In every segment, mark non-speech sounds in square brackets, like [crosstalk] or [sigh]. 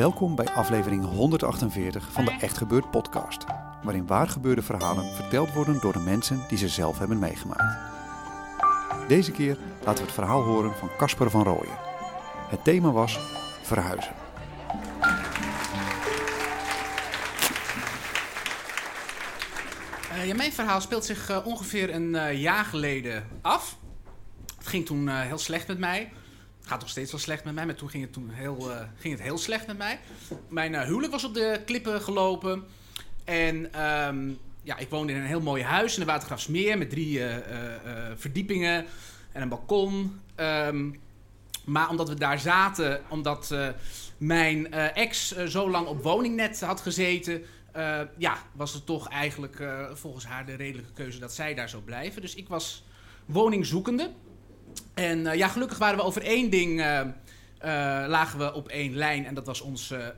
Welkom bij aflevering 148 van de Echt Gebeurd podcast, waarin waargebeurde verhalen verteld worden door de mensen die ze zelf hebben meegemaakt. Deze keer laten we het verhaal horen van Casper van Rooyen. Het thema was verhuizen. Uh, ja, mijn verhaal speelt zich uh, ongeveer een uh, jaar geleden af. Het ging toen heel slecht met mij gaat nog steeds wel slecht met mij, maar toen ging het, toen heel, uh, ging het heel slecht met mij. Mijn uh, huwelijk was op de klippen gelopen. En um, ja, ik woonde in een heel mooi huis in de Watergraafsmeer met drie uh, verdiepingen en een balkon. Um, maar omdat we daar zaten, omdat mijn ex zo lang op woningnet had gezeten, ja, was het toch eigenlijk volgens haar de redelijke keuze dat zij daar zou blijven. Dus ik was woningzoekende. En uh, ja, gelukkig waren we over één ding. Uh, uh, lagen we op één lijn. En dat was onze,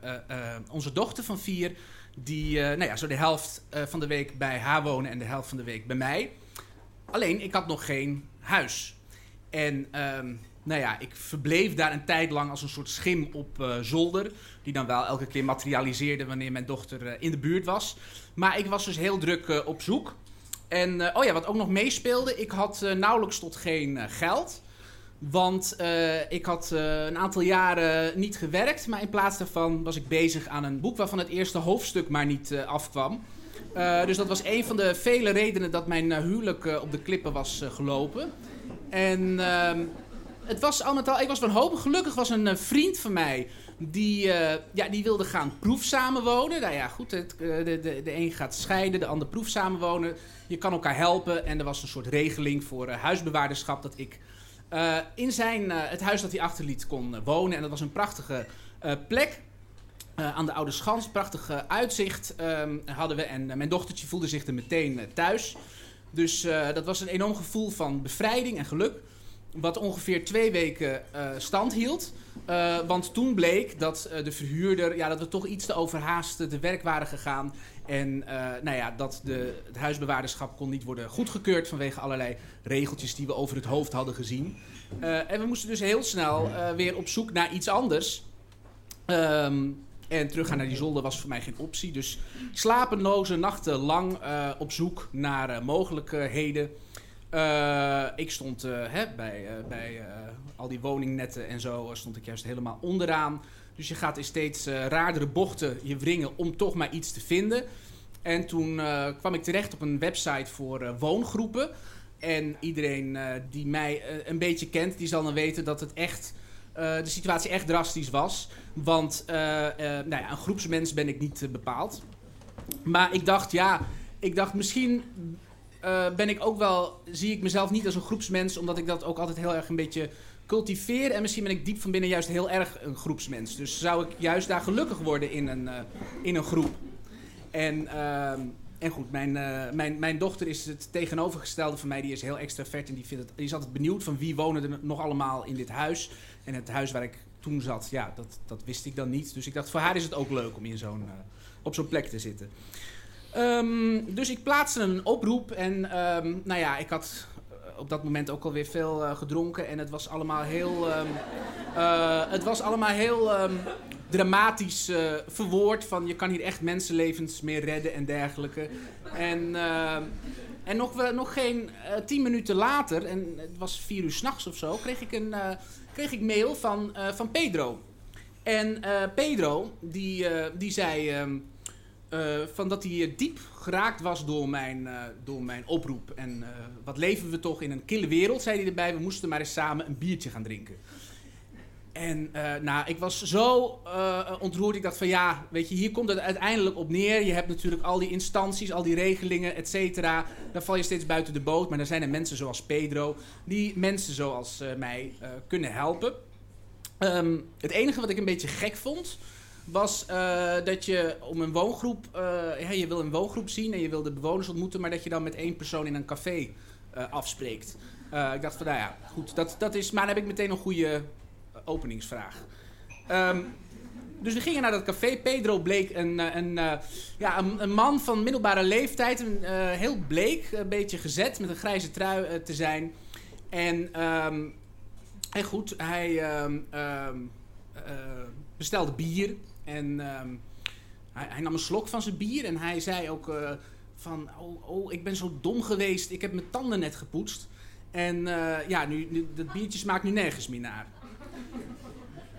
onze dochter van vier. Die nou ja, zo de helft van de week bij haar wonen en de helft van de week bij mij. Alleen, ik had nog geen huis. En ehm, nou ja, ik verbleef daar een tijd lang als een soort schim op zolder. Die dan wel elke keer materialiseerde wanneer mijn dochter in de buurt was. Maar ik was dus heel druk op zoek. En oh ja, wat ook nog meespeelde, ik had nauwelijks tot geen geld. Want ik had een aantal jaren niet gewerkt, maar in plaats daarvan was ik bezig aan een boek waarvan het eerste hoofdstuk maar niet afkwam. dus dat was een van de vele redenen dat mijn huwelijk op de klippen was gelopen. En ehm, het was al met al, ik was wanhopig. Gelukkig was een vriend van mij die, ja, die wilde gaan proef samenwonen. Nou ja, goed, het, de, de, de een gaat scheiden, de ander proef samenwonen. Je kan elkaar helpen. En er was een soort regeling voor huisbewaarderschap dat ik uh, in zijn, het huis dat hij achterliet kon wonen. En dat was een prachtige plek. aan de Oude Schans, prachtig uitzicht um, hadden we. En mijn dochtertje voelde zich er meteen thuis. Dus dat was een enorm gevoel van bevrijding en geluk. Wat ongeveer twee weken stand hield. Uh, want toen bleek dat uh, de verhuurder, ja, dat we toch iets te overhaast te werk waren gegaan. En nou ja, dat de, het huisbewaarderschap kon niet worden goedgekeurd vanwege allerlei regeltjes die we over het hoofd hadden gezien. en we moesten dus heel snel weer op zoek naar iets anders. Um, en teruggaan naar die zolder was voor mij geen optie. Dus slapeloze nachten lang op zoek naar mogelijkheden. Uh, ik stond uh, hè, bij, uh, bij al die woningnetten en zo, stond ik juist helemaal onderaan. Dus je gaat in steeds raardere bochten je wringen om toch maar iets te vinden. En toen kwam ik terecht op een website voor woongroepen. En iedereen die mij een beetje kent, die zal dan weten dat het echt, de situatie echt drastisch was. Want nou ja, een groepsmens ben ik niet bepaald. Maar ik dacht, ja, ik dacht misschien uh, ben ik ook wel, zie ik mezelf niet als een groepsmens, omdat ik dat ook altijd heel erg een beetje cultiveer. En misschien ben ik diep van binnen juist heel erg een groepsmens. Dus zou ik juist daar gelukkig worden in een, uh, in een groep. En, uh, en goed, mijn, mijn, mijn dochter is het tegenovergestelde van mij. Die is heel extravert en die, vindt het, die is altijd benieuwd van wie wonen er nog allemaal in dit huis. En het huis waar ik toen zat, ja, dat, dat wist ik dan niet. Dus ik dacht, voor haar is het ook leuk om in zo'n, op zo'n plek te zitten. Um, dus ik plaatste een oproep en um, nou ja, ik had eh, op dat moment ook alweer veel uh, gedronken en het was allemaal heel, um, uh, het was allemaal heel dramatisch verwoord van je kan hier echt mensenlevens mee redden en dergelijke. En, en nog, nog geen tien minuten later, en het was vier uur s'nachts of zo, kreeg ik een kreeg ik mail van, van Pedro. En Pedro, die, die zei... eh, van dat hij diep geraakt was door mijn, eh, door mijn oproep. En eh, wat leven we toch in een kille wereld, zei hij erbij. We moesten maar eens samen een biertje gaan drinken. En nou, ik was zo ontroerd. Ik dacht van ja, weet je, hier komt het uiteindelijk op neer. Je hebt natuurlijk al die instanties, al die regelingen, et cetera. Dan val je steeds buiten de boot. Maar dan zijn er mensen zoals Pedro, die mensen zoals mij kunnen helpen. Ehm, het enige wat ik een beetje gek vond, was eh, dat je om een woongroep, eh, ja, je wil een woongroep zien en je wil de bewoners ontmoeten, maar dat je dan met één persoon in een café eh, afspreekt. Eh, ik dacht van, nou ja, goed, dat, dat is, maar dan heb ik meteen een goede eh, openingsvraag. Ehm, dus we gingen naar dat café. Pedro bleek een, eh, een, eh, ja, een, een man van middelbare leeftijd, een, eh, heel bleek, een beetje gezet, met een grijze trui eh, te zijn. En, ehm, en goed, hij ehm, eh, bestelde bier en ehm, hij, hij nam een slok van zijn bier en hij zei ook eh, van, oh, oh, ik ben zo dom geweest, ik heb mijn tanden net gepoetst. En eh, ja, nu, nu, dat biertje smaakt nu nergens meer naar.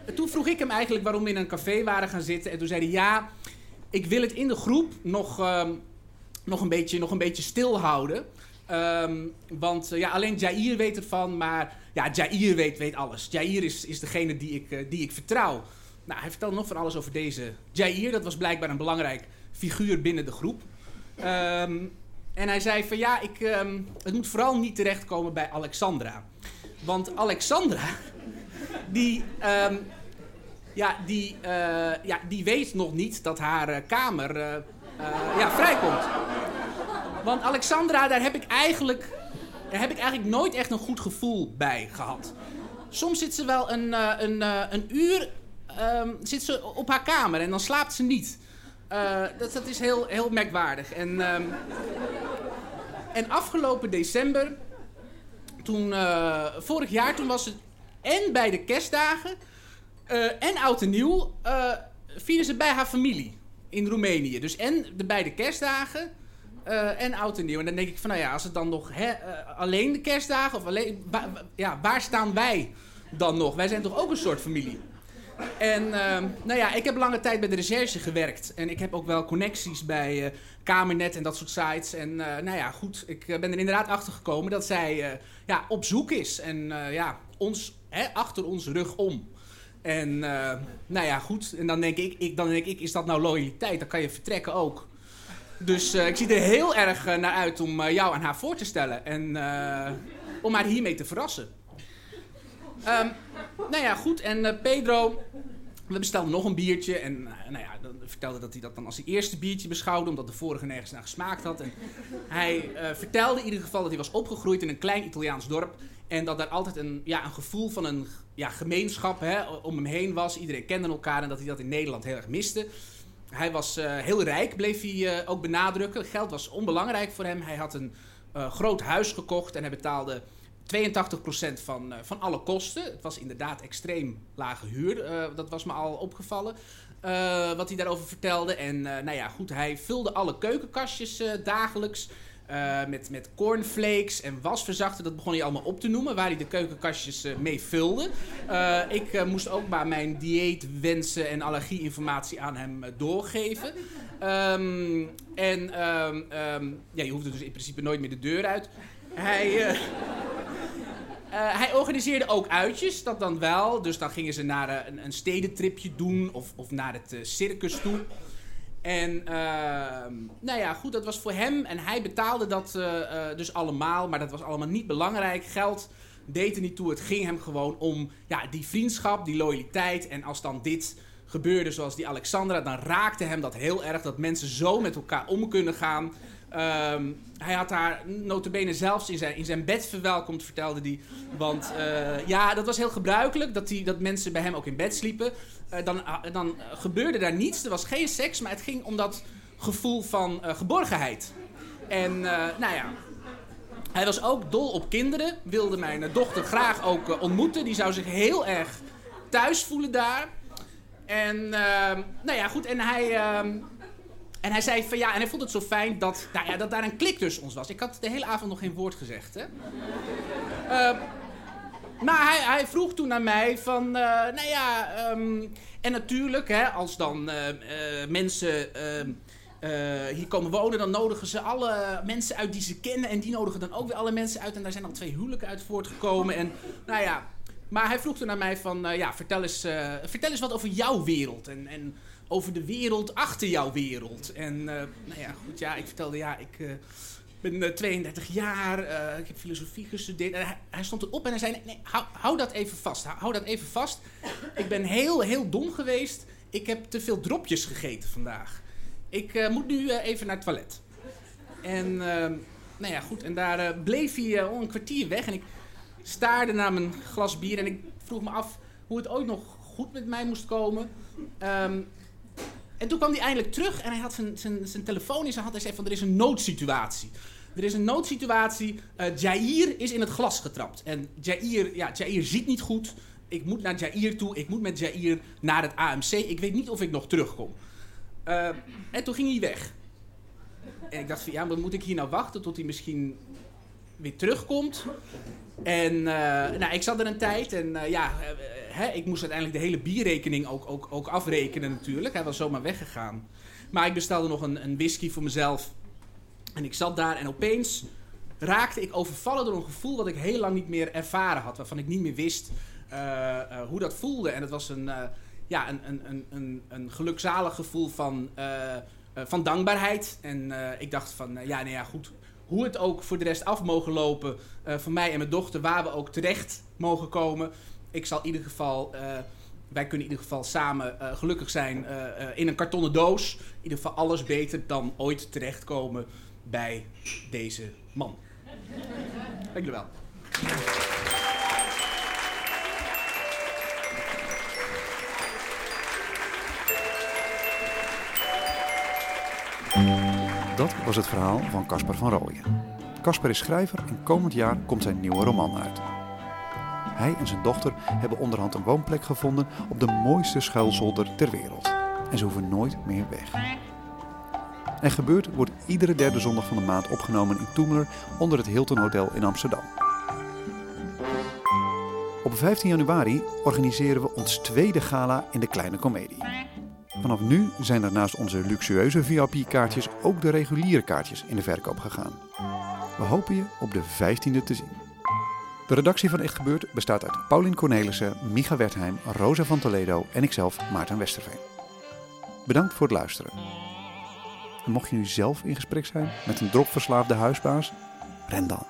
En Toen vroeg ik hem eigenlijk waarom we in een café waren gaan zitten. En toen zei hij, ja, ik wil het in de groep nog, ehm, nog, een, beetje, nog een beetje stil houden. Ehm, want eh, ja, alleen Jair weet ervan, maar ja, Jair weet, weet alles. Jair is, is degene die ik, die ik vertrouw. Nou, hij vertelde nog van alles over deze Jair. Dat was blijkbaar een belangrijk figuur binnen de groep. Ehm, en hij zei van ja, ik, ehm, het moet vooral niet terechtkomen bij Alexandra. Want Alexandra, [laughs] die, ehm, ja, die, eh, ja, die weet nog niet dat haar eh, kamer eh, ja, vrijkomt. Want Alexandra, daar heb ik, eigenlijk, daar heb ik eigenlijk nooit echt een goed gevoel bij gehad. Soms zit ze wel een, een, een uur ehm, zit ze op haar kamer en dan slaapt ze niet. Eh, dat, dat is heel, heel merkwaardig. En, ehm, en afgelopen december, toen, eh, vorig jaar, toen was het en bij de kerstdagen eh, en oud en nieuw, vieren ze bij haar familie in Roemenië. Dus en de beide kerstdagen eh, en oud en nieuw. En dan denk ik van, nou ja, als het dan nog alleen de kerstdagen of alleen, ja, waar staan wij dan nog? Wij zijn toch ook een soort familie? En ehm, nou ja, ik heb lange tijd bij de recherche gewerkt. En ik heb ook wel connecties bij eh, Kamernet en dat soort sites. En eh, nou ja, goed, ik eh, ben er inderdaad achter gekomen dat zij ja, op zoek is. En ja, ons, hè, achter ons rug om. En nou ja, goed. En dan denk, ik, ik, dan denk ik, is dat nou loyaliteit? Dan kan je vertrekken ook. Dus ik zie er heel erg naar uit om jou aan haar voor te stellen. En om haar hiermee te verrassen. Ehm, nou ja, goed. En eh, Pedro, we bestelden nog een biertje. En eh, nou ja, dan vertelde dat hij dat dan als zijn eerste biertje beschouwde, omdat de vorige nergens naar gesmaakt had. En hij eh, vertelde in ieder geval dat hij was opgegroeid in een klein Italiaans dorp. En dat daar altijd een, ja, een gevoel van een ja, gemeenschap hè, om hem heen was. Iedereen kende elkaar en dat hij dat in Nederland heel erg miste. Hij was heel rijk, bleef hij ook benadrukken. Geld was onbelangrijk voor hem. Hij had een groot huis gekocht en hij betaalde 82% van, eh, van alle kosten. Het was inderdaad extreem lage huur. eh, dat was me al opgevallen. eh, wat hij daarover vertelde. En nou ja, goed, hij vulde alle keukenkastjes dagelijks. met, met cornflakes en wasverzachter. Dat begon hij allemaal op te noemen. Waar hij de keukenkastjes mee vulde. Ik moest ook maar mijn dieetwensen en allergieinformatie aan hem doorgeven. Ehm, en ehm, ehm, ja, je hoefde dus in principe nooit meer de deur uit. Hij, hij organiseerde ook uitjes, dat dan wel. Dus dan gingen ze naar eh, een, een stedentripje doen of, of naar het eh, circus toe. En ehm, nou ja, goed, dat was voor hem. En hij betaalde dat eh, eh, dus allemaal. Maar dat was allemaal niet belangrijk. Geld deed er niet toe. Het ging hem gewoon om ja, die vriendschap, die loyaliteit. En als dan dit gebeurde zoals die Alexandra, dan raakte hem dat heel erg. Dat mensen zo met elkaar om kunnen gaan. Ehm, hij had haar notabene zelfs in zijn, in zijn bed verwelkomd, vertelde hij. Want eh, ja, dat was heel gebruikelijk, dat, die, dat mensen bij hem ook in bed sliepen. Eh, dan, ah, dan gebeurde daar niets, er was geen seks, maar het ging om dat gevoel van eh, geborgenheid. En eh, nou ja, hij was ook dol op kinderen, wilde mijn eh, dochter graag ook eh, ontmoeten. Die zou zich heel erg thuis voelen daar. En ehm, nou ja, goed, en hij... en hij zei van ja, en hij vond het zo fijn dat, nou ja, dat daar een klik tussen ons was. Ik had de hele avond nog geen woord gezegd, hè. Ehm, maar hij, hij vroeg toen naar mij van, eh, nou ja, ehm, en natuurlijk, hè, als dan eh, eh, mensen ehm, eh, hier komen wonen, dan nodigen ze alle mensen uit die ze kennen. En die nodigen dan ook weer alle mensen uit. En daar zijn al twee huwelijken uit voortgekomen. En nou ja, maar hij vroeg toen naar mij van, ja, vertel eens, vertel eens wat over jouw wereld. En, en over de wereld achter jouw wereld. En uh, nou ja, goed, ja, ik vertelde, ja, ik ben 32 jaar, ik heb filosofie gestudeerd. En hij, stond erop en hij zei, nee, hou, hou dat even vast, hou, hou, dat even vast. Ik ben heel, heel dom geweest. Ik heb te veel dropjes gegeten vandaag. Ik moet nu even naar het toilet. En, nou ja, goed, en daar bleef hij al een kwartier weg en ik staarde naar mijn glas bier en ik vroeg me af hoe het ooit nog goed met mij moest komen. Ehm, en toen kwam hij eindelijk terug en hij had zijn, zijn, zijn telefoon in zijn hand. Hij zei van er is een noodsituatie. Er is een noodsituatie. Uh, Jair is in het glas getrapt. En Jair, ja, Jair ziet niet goed. Ik moet naar Jair toe. Ik moet met Jair naar het AMC. Ik weet niet of ik nog terugkom. Uh, en toen ging hij weg. En ik dacht van ja, maar moet ik hier nou wachten tot hij misschien weer terugkomt? En uh, nou, ik zat er een tijd en ja, hè, ik moest uiteindelijk de hele bierrekening ook, ook, ook afrekenen natuurlijk. Hij was zomaar weggegaan. Maar ik bestelde nog een, een whisky voor mezelf. En ik zat daar en opeens raakte ik overvallen door een gevoel wat ik heel lang niet meer ervaren had. Waarvan ik niet meer wist hoe dat voelde. En het was een, ja, een, een, een, een gelukzalig gevoel van, van dankbaarheid. En ik dacht van, ja, nou ja, goed hoe het ook voor de rest af mogen lopen van mij en mijn dochter, waar we ook terecht mogen komen. Ik zal in ieder geval, uh, wij kunnen in ieder geval samen uh, gelukkig zijn in een kartonnen doos. In ieder geval alles beter dan ooit terechtkomen bij deze man. Dank jullie wel. Dat was het verhaal van Caspar van Rooyen. Caspar is schrijver en komend jaar komt zijn nieuwe roman uit. Hij en zijn dochter hebben onderhand een woonplek gevonden op de mooiste schuilzolder ter wereld. En ze hoeven nooit meer weg. En gebeurd wordt iedere derde zondag van de maand opgenomen in Toemler onder het Hilton Hotel in Amsterdam. Op 15 januari organiseren we ons tweede gala in de Kleine Comedie. Vanaf nu zijn er naast onze luxueuze VIP-kaartjes ook de reguliere kaartjes in de verkoop gegaan. We hopen je op de 15e te zien. De redactie van Echt Gebeurd bestaat uit Paulien Cornelissen, Micha Wertheim, Rosa van Toledo en ikzelf, Maarten Westerveen. Bedankt voor het luisteren. En mocht je nu zelf in gesprek zijn met een dropverslaafde huisbaas, ren dan.